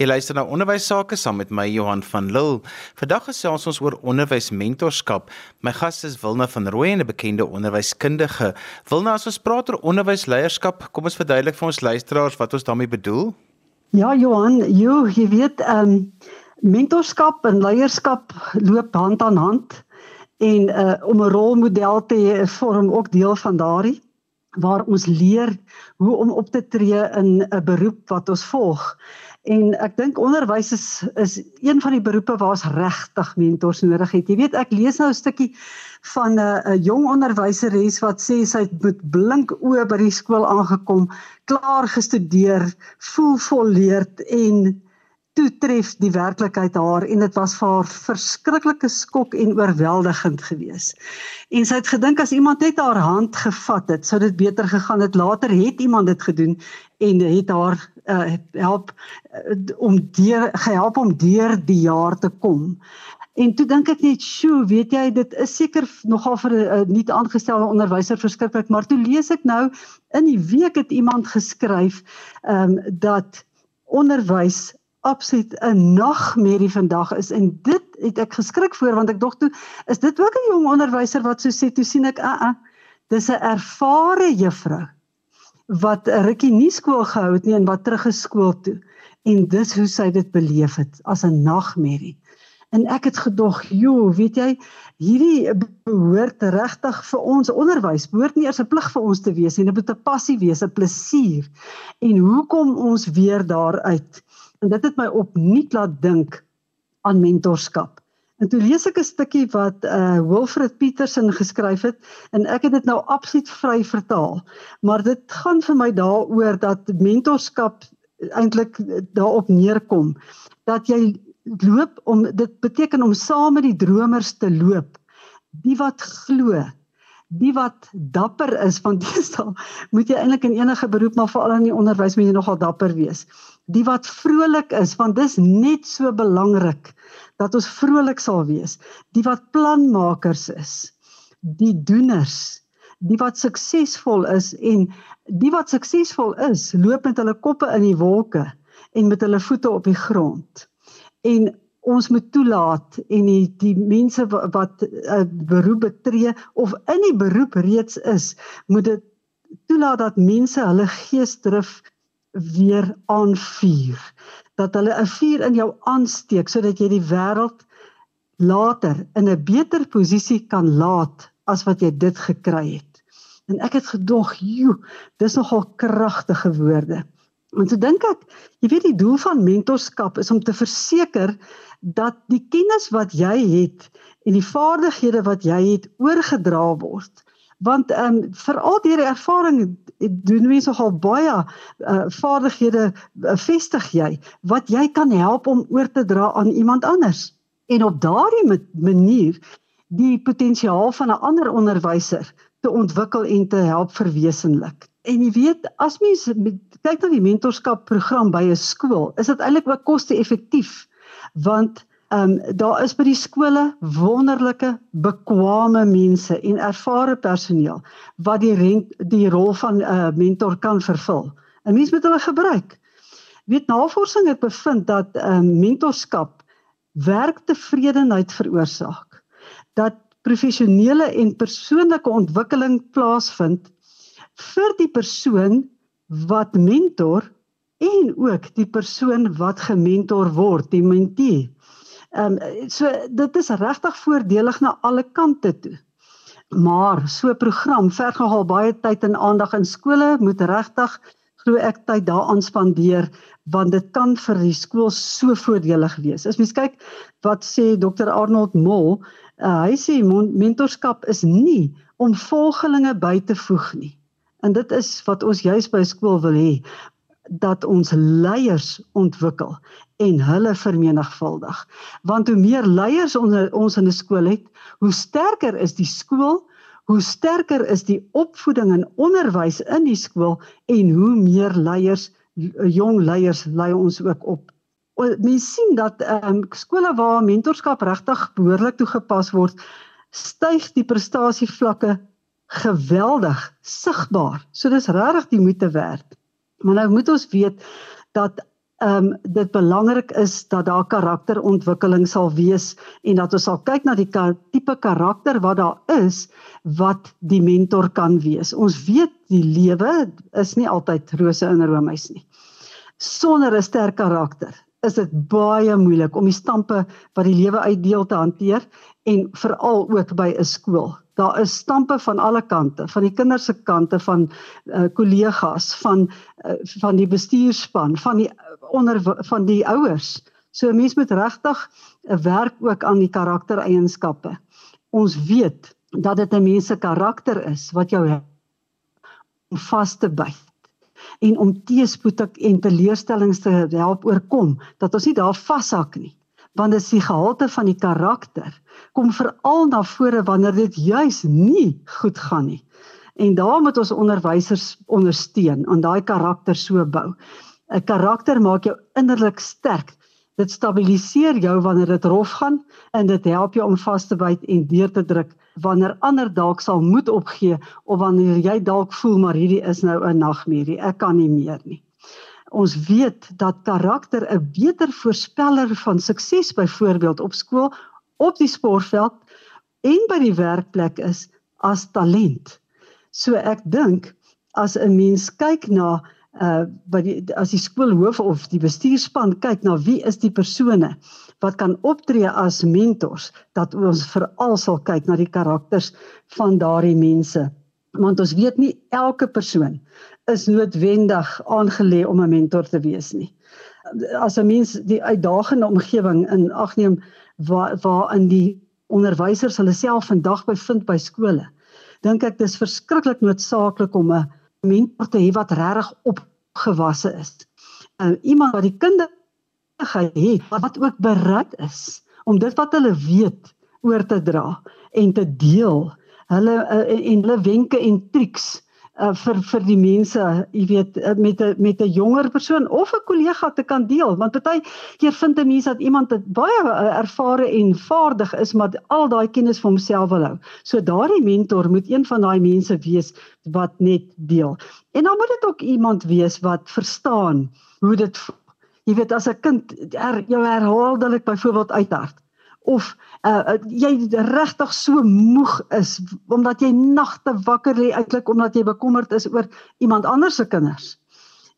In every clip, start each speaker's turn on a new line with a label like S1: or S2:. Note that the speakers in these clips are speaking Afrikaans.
S1: Jy luister na Onderwys Sake saam met my Johan van Lille. Vandag gesels ons oor onderwysmentorskap. My gas is Wilna van Rooi, 'n bekende onderwyskundige. Wilna, as ons praat oor onderwysleierskap, kom ons verduidelik vir ons luisteraars wat ons daarmee bedoel.
S2: Ja, Johan, jo, jy weet, ehm um, mentorskap en leierskap loop hand aan hand en uh om 'n rolmodel te vorm ook deel van daardie waar ons leer hoe om op te tree in 'n beroep wat ons volg. En ek dink onderwys is is een van die beroepe waar ons regtig mentors nodig het. Jy weet, ek lees nou 'n stukkie van 'n 'n jong onderwyseres wat sê sy het met blink oë by die skool aangekom, klaar gestudeer, voel volleerd en toe tref die werklikheid haar en dit was vir haar verskriklike skok en oorweldigend geweest. En sy het gedink as iemand net haar hand gevat het, sou dit beter gegaan het. Later het iemand dit gedoen en het haar uh, help uh, om deur gehelp om deur die jaar te kom. En toe dink ek net, "Sjoe, weet jy, dit is seker nogal vir 'n uh, nie aangestelde onderwyser verskriklik, maar toe lees ek nou in die week het iemand geskryf ehm um, dat onderwys absoluut 'n nagmerrie vandag is. En dit het ek geskrik voor want ek dog toe is dit ook 'n jong onderwyser wat so sê toe sien ek a uh, uh, dis 'n ervare juffrou wat 'n rukkie nie skool gehou het nie en wat terug geskool toe. En dis hoe sy dit beleef het as 'n nagmerrie en ek het gedog joh weet jy hierdie behoort regtig vir ons onderwys behoort nie eers 'n plig vir ons te wees nie dit moet 'n passie wees 'n plesier. En hoekom ons weer daaruit En dit het my opnuut laat dink aan mentorskap. En toe lees ek 'n stukkie wat uh Wilfred Petersen geskryf het en ek het dit nou absoluut vry vertaal. Maar dit gaan vir my daaroor dat mentorskap eintlik daarop neerkom dat jy loop om dit beteken om saam met die dromers te loop. Die wat glo, die wat dapper is want deesdae moet jy eintlik in enige beroep maar veral in die onderwys moet jy nogal dapper wees. Die wat vrolik is want dis net so belangrik dat ons vrolik sal wees. Die wat planmakers is. Die doeners, die wat suksesvol is en die wat suksesvol is, loop met hulle koppe in die wolke en met hulle voete op die grond. En ons moet toelaat en die, die mense wat 'n uh, beroep betree of in die beroep reeds is, moet dit toelaat dat mense hulle geesdrif weer aanvuur. Dat hulle 'n vuur in jou aansteek sodat jy die wêreld later in 'n beter posisie kan laat as wat jy dit gekry het. En ek het gedog, "Joe, dis nogal kragtige woorde." En so dink ek, jy weet die doel van mentorskap is om te verseker dat die kennis wat jy het en die vaardighede wat jy het oorgedra word want ehm um, veral deur ervaring doen mense nogal baie uh, vaardighede uh, vestig jy wat jy kan help om oor te dra aan iemand anders en op daardie manier die potensiaal van 'n ander onderwyser te ontwikkel en te help verwesenlik. En jy weet, as mens kyk na die mentorskap program by 'n skool, is dit eintlik ook koste-effektief want ehm um, daar is by die skole wonderlike bekwame mense en ervare personeel wat die rent, die rol van 'n uh, mentor kan vervul. 'n Mens moet hulle gebruik. Weet navorsing het bevind dat ehm um, mentorskap werktevredenheid veroorsaak. Dat professionele en persoonlike ontwikkeling plaasvind vir die persoon wat mentor en ook die persoon wat gementor word, die mentee. Ehm um, so dit is regtig voordelig na alle kante toe. Maar so 'n program verg nogal baie tyd en aandag in skole moet regtig glo ek tyd daaraan spandeer want dit kan vir die skool so voordelig wees. As mens kyk wat sê Dr Arnold Mol, uh, hy sê mentorskap is nie om volgelinge by te voeg nie. En dit is wat ons juis by skool wil hê dat ons leiers ontwikkel en hulle vermenigvuldig. Want hoe meer leiers ons in 'n skool het, hoe sterker is die skool, hoe sterker is die opvoeding en onderwys in die skool en hoe meer leiers jong leiers lei ons ook op. Mens sien dat ehm um, skole waar mentorskap regtig behoorlik toegepas word, styg die prestasievlakke geweldig sigbaar. So dis regtig die moeite werd. Maar nou moet ons weet dat ehm um, dit belangrik is dat daar karakterontwikkeling sal wees en dat ons sal kyk na die ka tipe karakter wat daar is wat die mentor kan wees. Ons weet die lewe is nie altyd rose en roomys nie. Sonder 'n sterk karakter is dit baie moeilik om die stampe wat die lewe uitdeel te hanteer en veral ook by 'n skool. Daar is stampe van alle kante, van die kinders se kante van uh, kollegas, van uh, van die bestuurspan, van die onder van die ouers. So 'n mens moet regtig 'n uh, werk ook aan die karaktereienskappe. Ons weet dat dit 'n mens se karakter is wat jou om vas te byt en om teëspoed en teleurstellings te help oorkom dat ons nie daar vashak nie want dit is die gehalte van die karakter kom veral na vore wanneer dit juis nie goed gaan nie. En daar moet ons onderwysers ondersteun om daai karakter so bou. 'n karakter maak jou innerlik sterk. Dit stabiliseer jou wanneer dit rof gaan en dit help jou om vas te byt en deur te druk wanneer ander dalk sal moed opgee of wanneer jy dalk voel maar hierdie is nou 'n nagmerrie, ek kan nie meer nie. Ons weet dat karakter 'n beter voorspeller van sukses byvoorbeeld op skool, op die sportveld en by die werkplek is as talent. So ek dink as 'n mens kyk na uh by die as die skoolhoof of die bestuurspan kyk na wie is die persone wat kan optree as mentors dat ons veral sal kyk na die karakters van daardie mense want ons weet nie elke persoon is noodwendig aangelê om 'n mentor te wees nie as 'n mens die uitdagende omgewing in ag neem waar waarin die onderwysers hulle self vandag bevind by skole dink ek dis verskriklik noodsaaklik om 'n mentor te hê wat regtig opgewasse is. Uh, iemand wat die kundigheid het, wat ook bereid is om dit wat hulle weet oor te dra en te deel. Hulle uh, en hulle wenke en triks uh, vir vir die mense, jy weet, uh, met 'n met 'n jonger persoon of 'n kollega te kan deel, want baie keer vind 'n mens dat iemand baie uh, ervare en vaardig is, maar al daai kennis vir homself wil hou. So daardie mentor moet een van daai mense wees wat net deel. En dan moet dit ook iemand wees wat verstaan hoe dit jy weet as 'n kind er, jou herhaaldelik byvoorbeeld uithard of uh, jy regtig so moeg is omdat jy nagte wakker lê eintlik omdat jy bekommerd is oor iemand anders se kinders.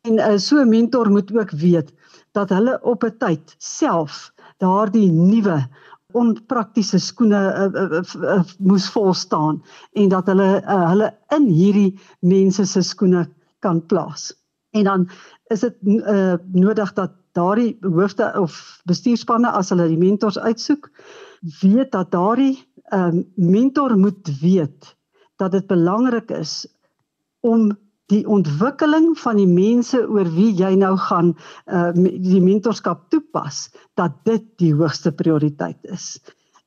S2: En uh, so 'n mentor moet ook weet dat hulle op 'n tyd self daardie nuwe onpraktiese skoene uh, uh, uh, uh, moes vol staan en dat hulle uh, hulle in hierdie mense se skoene kan plaas. En dan is dit uh, nodig dat daardie hoofde of bestuurspanne as hulle die mentors uitsoek, weet dat daardie um, mentor moet weet dat dit belangrik is om die ontwikkeling van die mense oor wie jy nou gaan uh, die mentorskap toepas dat dit die hoogste prioriteit is.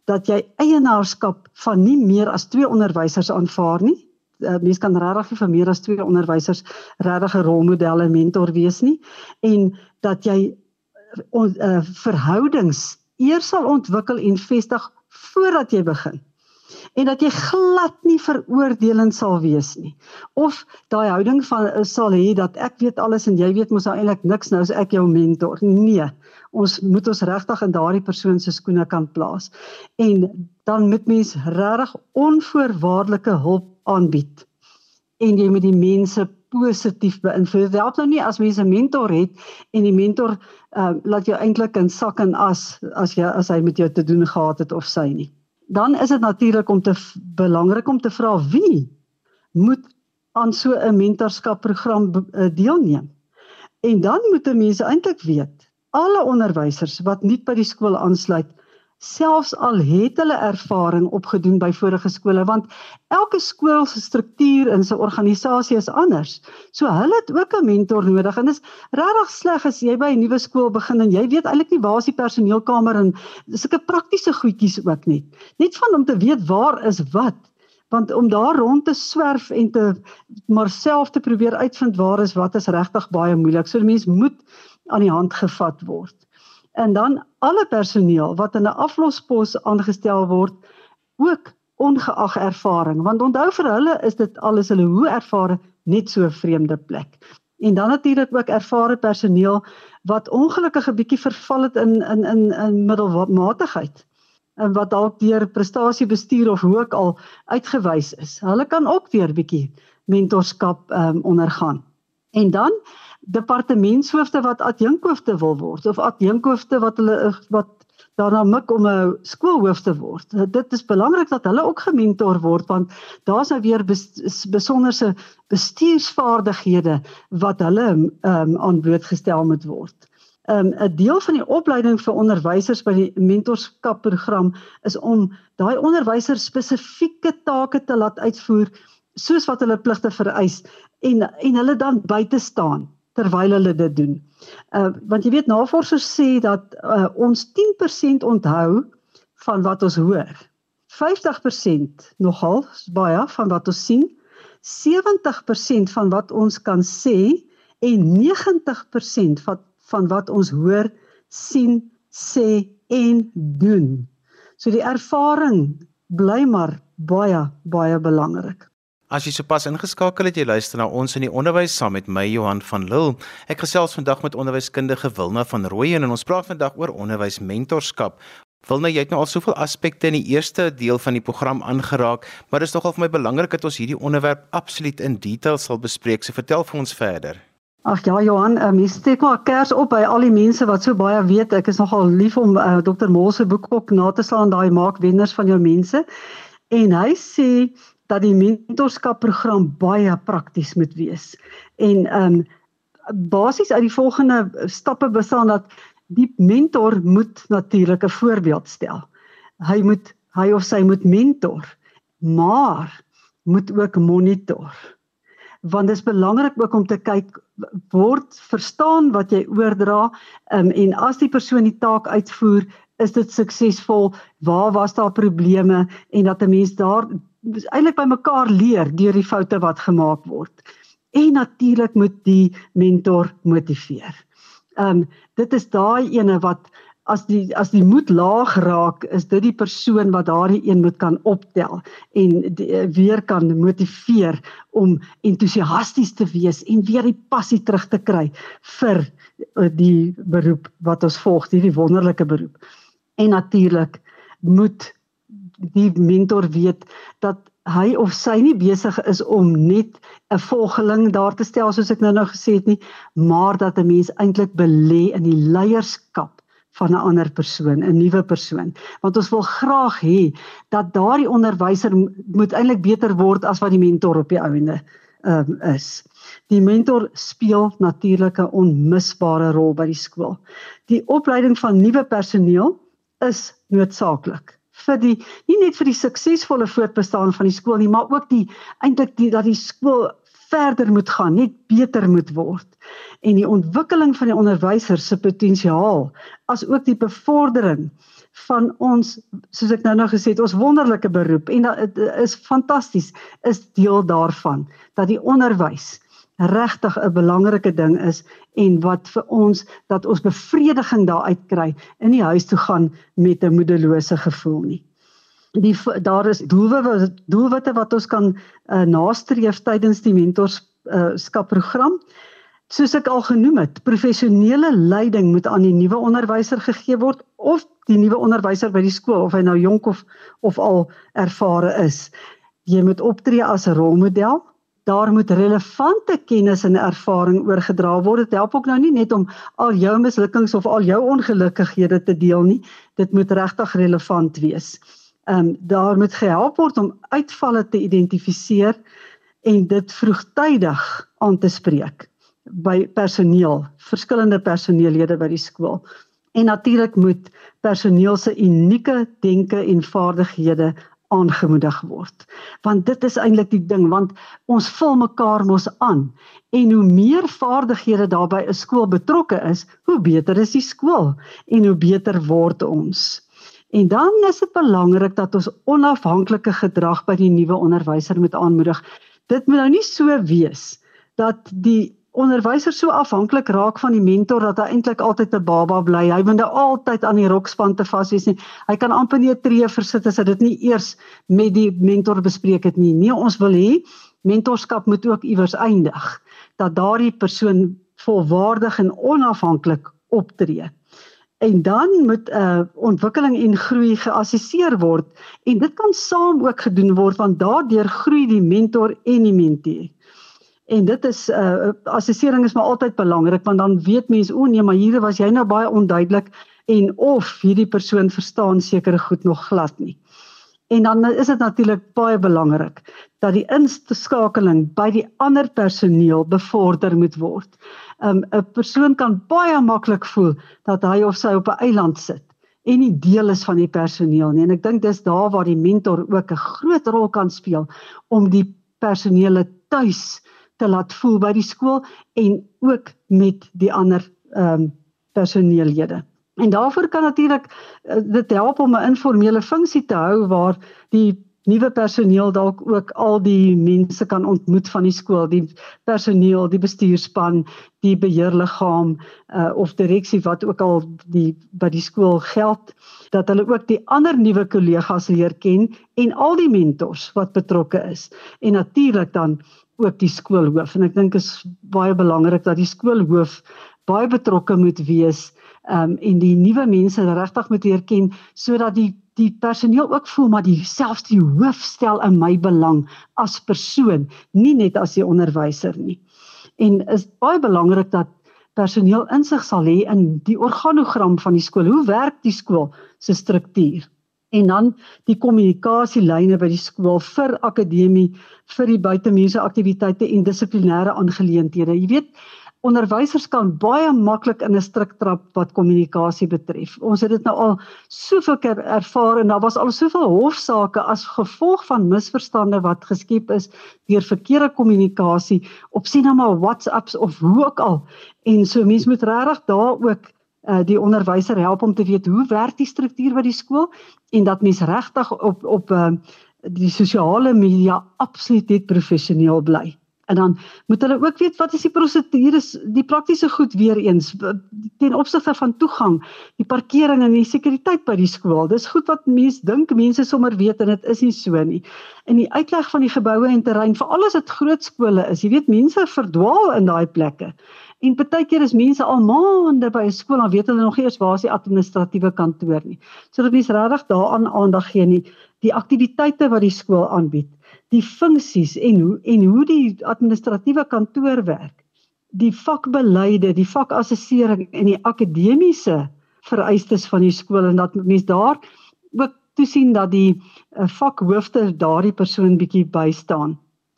S2: Dat jy eienaarskap van nie meer as twee onderwysers aanvaar nie uh, mens kan regtig vir meer as twee onderwysers regtig 'n rolmodel en mentor wees nie. En dat jy on, uh, verhoudings eers sal ontwikkel en vestig voordat jy begin. En dat jy glad nie veroordelend sal wees nie. Of daai houding van sal hê dat ek weet alles en jy weet mos nou eintlik niks nou as ek jou mentor. Nee ons moet ons regtig in daardie persoon se skoene kan plaas. En dan moet mens regtig onvoorwaardelike hulp aanbied en jy moet die mense positief beïnvloed. Dit help nou nie as mens 'n mentor het en die mentor uh laat jou eintlik in sak en as as jy as hy met jou te doen gehad het of sy nie. Dan is dit natuurlik om te belangrik om te vra wie moet aan so 'n mentorskap program uh, deelneem. En dan moet mense eintlik weet alle onderwysers wat nie by die skool aansluit selfs al het hulle ervaring opgedoen by vorige skole want elke skool se struktuur en sy organisasie is anders. So hulle het ook 'n mentor nodig en dit is regtig sleg as jy by 'n nuwe skool begin en jy weet eintlik nie waar is die personeelkamer en sulke praktiese goedjies ook net. Net van om te weet waar is wat want om daar rond te swerf en te maar self te probeer uitvind waar is wat is regtig baie moeilik. So mense moet aan die hand gevat word en dan alle personeel wat in 'n aflospos aangestel word ook ongeag ervaring want onthou vir hulle is dit alles hulle hoe ervare net so 'n vreemde plek en dan natuurlik ook ervare personeel wat ongelukkig 'n bietjie verval het in in in in middelmatigheid en wat dalk deur prestasiebestuur of hoe ook al uitgewys is. Hulle kan ook weer bietjie mentorskap um, ondergaan. En dan departementshoofde wat adjunkhoofde wil word of adjunkhoofde wat hulle wat daarna mik om 'n skoolhoof te word. Dit is belangrik dat hulle ook gementor word want daar's nou weer besonderse bestuursvaardighede wat hulle ehm um, aan boord gestel moet word. Ehm, 'n um, deel van die opleiding vir onderwysers by die mentorskapprogram is om daai onderwysers spesifieke take te laat uitvoer soos wat hulle pligte vereis en en hulle dan by te staan terwyl hulle dit doen. Uh want jy weet navorsers sê dat uh, ons 10% onthou van wat ons hoor. 50% nogal baie van wat ons sien. 70% van wat ons kan sê en 90% van van wat ons hoor, sien, sê en doen. So die ervaring bly maar baie baie belangrik.
S1: As jy sopas ingeskakel het, jy luister na ons in die onderwys saam met my Johan van Lille. Ek gesels vandag met onderwyskundige Wilna van Rooyen en ons praat vandag oor onderwysmentorskap. Wilna, jy het nou al soveel aspekte in die eerste deel van die program aangeraak, maar dit is nogal vir my belangrik dat ons hierdie onderwerp absoluut in detail sal bespreek. So vertel vir ons verder.
S2: Ag ja Johan, uh, mens steek maar kers op by al die mense wat so baie weet. Ek is nogal lief om uh, Dr. Mol se boek ook na te slaan, daai maak wenners van jou mense. En hy sê dat die mentorskapprogram baie prakties moet wees. En ehm um, basies uit die volgende stappe bestaan dat die mentor moet natuurlik 'n voorbeeld stel. Hy moet hy of sy moet mentor, maar moet ook monitor. Want dit is belangrik ook om te kyk word verstaan wat jy oordra um, en as die persoon die taak uitvoer, is dit suksesvol? Waar was daar probleme en dat 'n mens daar eintlik by mekaar leer deur die foute wat gemaak word. En natuurlik moet die mentor motiveer. Ehm um, dit is daai ene wat as die as die moed laag raak, is dit die persoon wat daardie een moet kan optel en die, eh, weer kan motiveer om entoesiasties te wees en weer die passie terug te kry vir eh, die beroep wat ons volg, hierdie wonderlike beroep. En natuurlik moet die mentor weet dat hy of sy nie besig is om net 'n volgeling daar te stel soos ek nou-nou gesê het nie, maar dat 'n mens eintlik belê in die leierskap van 'n ander persoon, 'n nuwe persoon. Want ons wil graag hê dat daardie onderwyser moet eintlik beter word as wat die mentor op die ouende um, is. Die mentor speel natuurlik 'n onmisbare rol by die skool. Die opleiding van nuwe personeel is noodsaaklik vir die nie net vir die suksesvolle voortbestaan van die skool nie, maar ook die eintlik die dat die skool verder moet gaan, net beter moet word. En die ontwikkeling van die onderwysers se potensiaal as ook die bevordering van ons soos ek nou nou gesê het ons wonderlike beroep en dit is fantasties is deel daarvan dat die onderwys regtig 'n belangrike ding is en wat vir ons dat ons bevrediging daaruit kry in die huis toe gaan met 'n moedelose gevoel nie. Die daar is doelwitte doelwitte wat ons kan uh, nastreef tydens die mentorskap uh, program. Soos ek al genoem het, professionele leiding moet aan die nuwe onderwyser gegee word of die nuwe onderwyser by die skool of hy nou jonk of of al ervare is. Jy moet optree as 'n rolmodel daar moet relevante kennis en ervaring oorgedra word. Dit help ook nou nie net om al jou mislukkings of al jou ongelukkighede te deel nie. Dit moet regtig relevant wees. Ehm um, daar moet gehelp word om uitvalle te identifiseer en dit vroegtydig aan te spreek by personeel, verskillende personeellede by die skool. En natuurlik moet personeel se unieke denke en vaardighede aangemoedig word. Want dit is eintlik die ding want ons vul mekaar mos aan en hoe meer vaardighede daarbey 'n skool betrokke is, hoe beter is die skool en hoe beter word ons. En dan is dit belangrik dat ons onafhanklike gedrag by die nuwe onderwyser moet aanmoedig. Dit moet nou nie so wees dat die onderwyser so afhanklik raak van die mentor dat hy eintlik altyd 'n baba bly. Hy moet nou altyd aan die rokspan te vas wees nie. Hy kan amper nie 'n tree versit as hy dit nie eers met die mentor bespreek het nie. Nee, ons wil hê mentorskap moet ook iewers eindig dat daardie persoon volwaardig en onafhanklik optree. En dan moet 'n uh, ontwikkeling en groei geassesseer word en dit kan saam ook gedoen word want daardeur groei die mentor en die mentee. En dit is uh assessering is maar altyd belangrik want dan weet mense o nee maar hier was jy nou baie onduidelik en of hierdie persoon verstaan sekere goed nog glad nie. En dan is dit natuurlik baie belangrik dat die inskakeling by die ander personeel bevorder moet word. 'n um, persoon kan baie maklik voel dat hy of sy op 'n eiland sit en nie deel is van die personeel nie. En ek dink dis daar waar die mentor ook 'n groot rol kan speel om die personele tuis te laat voel by die skool en ook met die ander ehm um, personeellede. En daarvoor kan natuurlik uh, dit help om 'n informele funksie te hou waar die nuwe personeel dalk ook al die mense kan ontmoet van die skool, die personeel, die bestuurspan, die beheerliggaam uh, of direksie wat ook al die by die skool geld dat hulle ook die ander nuwe kollegas leer ken en al die mentors wat betrokke is. En natuurlik dan ook die skoolhoof. En ek dink is baie belangrik dat die skoolhoof baie betrokke moet wees um, en die nuwe mense regtig moet leer ken sodat die die personeel ook voel maar die selfs die hoof stel in my belang as persoon nie net as die onderwyser nie. En is baie belangrik dat personeel insig sal hê in die organogram van die skool. Hoe werk die skool se struktuur en dan die kommunikasielyne by die skool vir akademie vir die buitemuurse aktiwiteite en dissiplinêre aangeleenthede jy weet onderwysers kan baie maklik in 'n struik trap wat kommunikasie betref. Ons het dit nou al soveel keer ervaar en daar was al soveel hofsaake as gevolg van misverstande wat geskep is deur verkeerde kommunikasie op sien nou maar WhatsApps of hoe ook al. En so mense moet regtig daar ook uh, die onderwyser help om te weet hoe werk die struktuur by die skool en dat mense regtig op op uh, die sosiale media absoluut net professioneel bly. En dan moet hulle ook weet wat is die prosedures, die praktiese goed weer eens ten opsigte van toegang, die parkering en die sekuriteit by die skool. Dis goed wat mense dink mense sommer weet en dit is nie so nie. En die uitleg van die geboue en terrein, veral as dit groot skole is, jy weet mense verdwaal in daai plekke. En baie keer is mense al maande by 'n skool en weet hulle nog eers waar is die administratiewe kantoor nie. So dat mense regtig daaraan aandag gee nie die aktiwiteite wat die skool aanbied die funksies en hoe en hoe die administratiewe kantoor werk, die vakbeleide, die vakassessering en die akademiese vereistes van die skool en dat mense daar ook toesien dat die uh, vakhoofde daardie persoon bietjie bystaan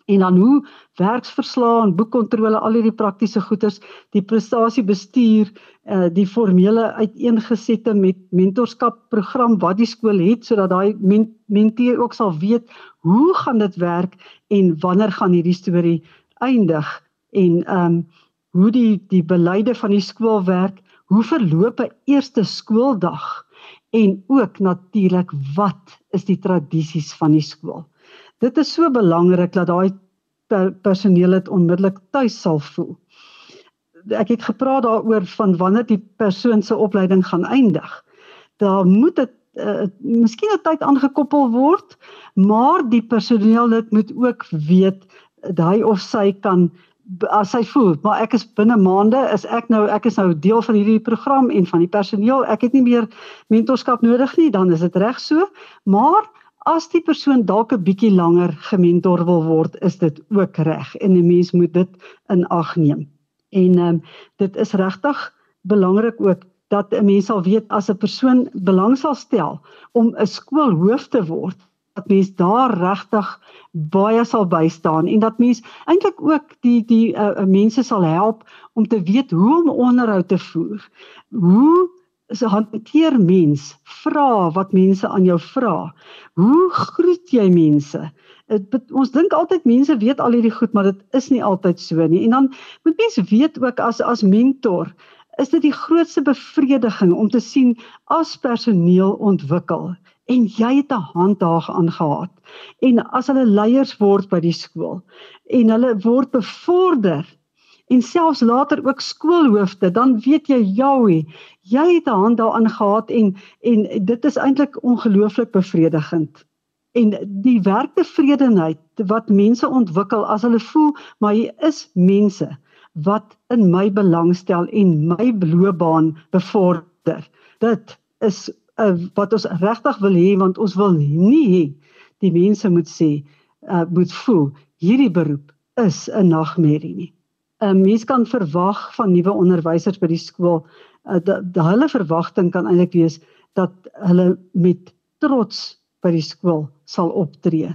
S2: en dan hoe werksverslae en boekkontrole al hierdie praktiese goeders die prestasiebestuur uh, die formele uiteengesette met mentorskap program wat die skool het sodat daai men mentee ook sal weet hoe gaan dit werk en wanneer gaan hierdie storie eindig en ehm um, hoe die die beleide van die skool werk hoe verloop 'n eerste skooldag en ook natuurlik wat is die tradisies van die skool Dit is so belangrik dat daai per personeel dit onmiddellik tuis sal voel. Ek het gepraat daaroor van wanneer die persoon se opleiding gaan eindig. Daar moet dit uh, miskien 'n tyd aangekoppel word, maar die personeel dit moet ook weet dat hy of sy kan as hy voel, maar ek is binne maande is ek nou ek is nou deel van hierdie program en van die personeel, ek het nie meer mentorskap nodig nie, dan is dit reg so, maar as die persoon dalk 'n bietjie langer gementor wil word, is dit ook reg en 'n mens moet dit in ag neem. En ehm um, dit is regtig belangrik ook dat 'n mens sal weet as 'n persoon belang sal stel om 'n skoolhoof te word, dat mens daar regtig baie sal bystaan en dat mens eintlik ook die die uh, mense sal help om te weet hoe om onderhoud te voer. Hoe 'n hanteer mens vra wat mense aan jou vra. Hoe groet jy mense? Het, ons dink altyd mense weet al hierdie goed, maar dit is nie altyd so nie. En dan moet mense weet ook as as mentor, is dit die grootste bevrediging om te sien as personeel ontwikkel en jy het 'n hand daar aangehad. En as hulle leiers word by die skool en hulle word bevorder en selfs later ook skoolhoofde, dan weet jy jou, jy het 'n hand daaraan gehad en en dit is eintlik ongelooflik bevredigend. En die werktevredenheid wat mense ontwikkel as hulle voel maar hier is mense wat in my belangstel en my loopbaan bevorder. Dit is uh, wat ons regtig wil hê want ons wil nie hê die mense moet sê uh, moet voel hierdie beroep is 'n nagmerrie nie. 'n uh, Mens kan verwag van nuwe onderwysers by die skool uh, dat hulle verwagting kan eintlik wees dat hulle met trots by die skool sal optree.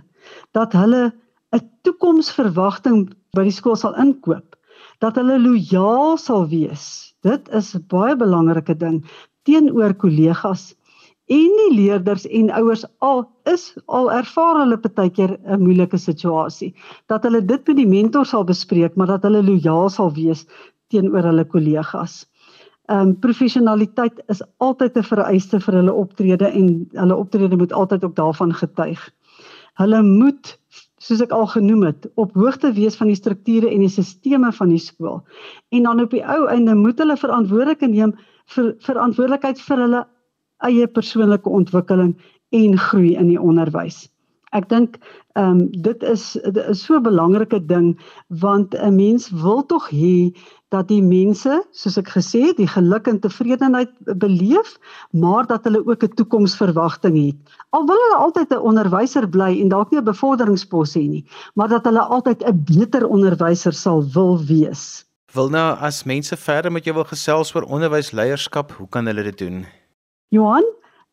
S2: Dat hulle 'n toekomsverwagting by die skool sal inkoop. Dat hulle lojaal sal wees. Dit is 'n baie belangrike ding teenoor kollegas en die leerders en ouers al is al ervaar hulle baie keer 'n moeilike situasie dat hulle dit met die mentor sal bespreek maar dat hulle lojaal sal wees teenoor hulle kollegas. Ehm um, professionaliteit is altyd 'n vereiste vir hulle optrede en hulle optrede moet altyd ook daarvan getuig. Hulle moet soos ek al genoem het, op hoogte wees van die strukture en die stelsels van die skool. En dan op die ou einde moet hulle verantwoordelikheid neem vir verantwoordelikheid vir hulle eie persoonlike ontwikkeling en groei in die onderwys. Ek dink ehm um, dit is dit is so 'n belangrike ding want 'n mens wil tog hê dat die mense, soos ek gesê het, die geluk en tevredenheid beleef, maar dat hulle ook 'n toekomsverwagting het. Al wil hulle altyd 'n onderwyser bly en dalk nie 'n bevorderingspos hê nie, maar dat hulle altyd 'n beter onderwyser sal wil wees.
S1: Wil nou as mense verder met jou wil gesels oor onderwysleierskap, hoe kan hulle dit doen?
S2: Johan,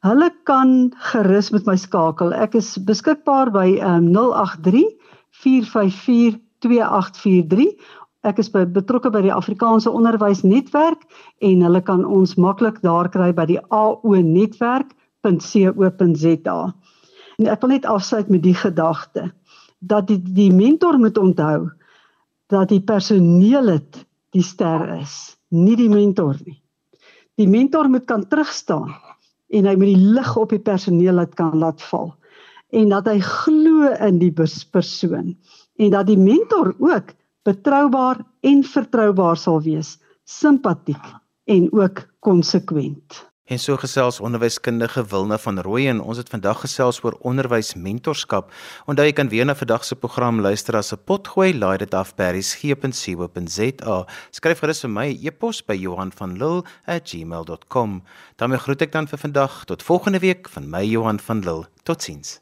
S2: Hulle kan gerus met my skakel. Ek is beskikbaar by um, 083 454 2843. Ek is by, betrokke by die Afrikaanse Onderwysnetwerk en hulle kan ons maklik daar kry by die aonetwerk.co.za. En ek wil net afsluit met die gedagte dat die die mentor moet onthou dat die personeel dit die ster is, nie die mentor nie. Die mentor moet kan terugstaan en hy met die lig op die personeel laat kan laat val en dat hy glo in die persoon en dat die mentor ook betroubaar en vertroubaar sal wees, simpatiek en ook konsekwent.
S1: En so gesels onderwyskundige Wilna van Rooyen. Ons het vandag gesels oor onderwysmentorskap. Onthou jy kan weer na vandag se program luister as 'n potgooi. Laai dit af by resgep.co.za. Skryf gerus vir my e-pos by Johan van Lille@gmail.com. daarmee groet ek dan vir vandag tot volgende week van my Johan van Lille. Totsiens.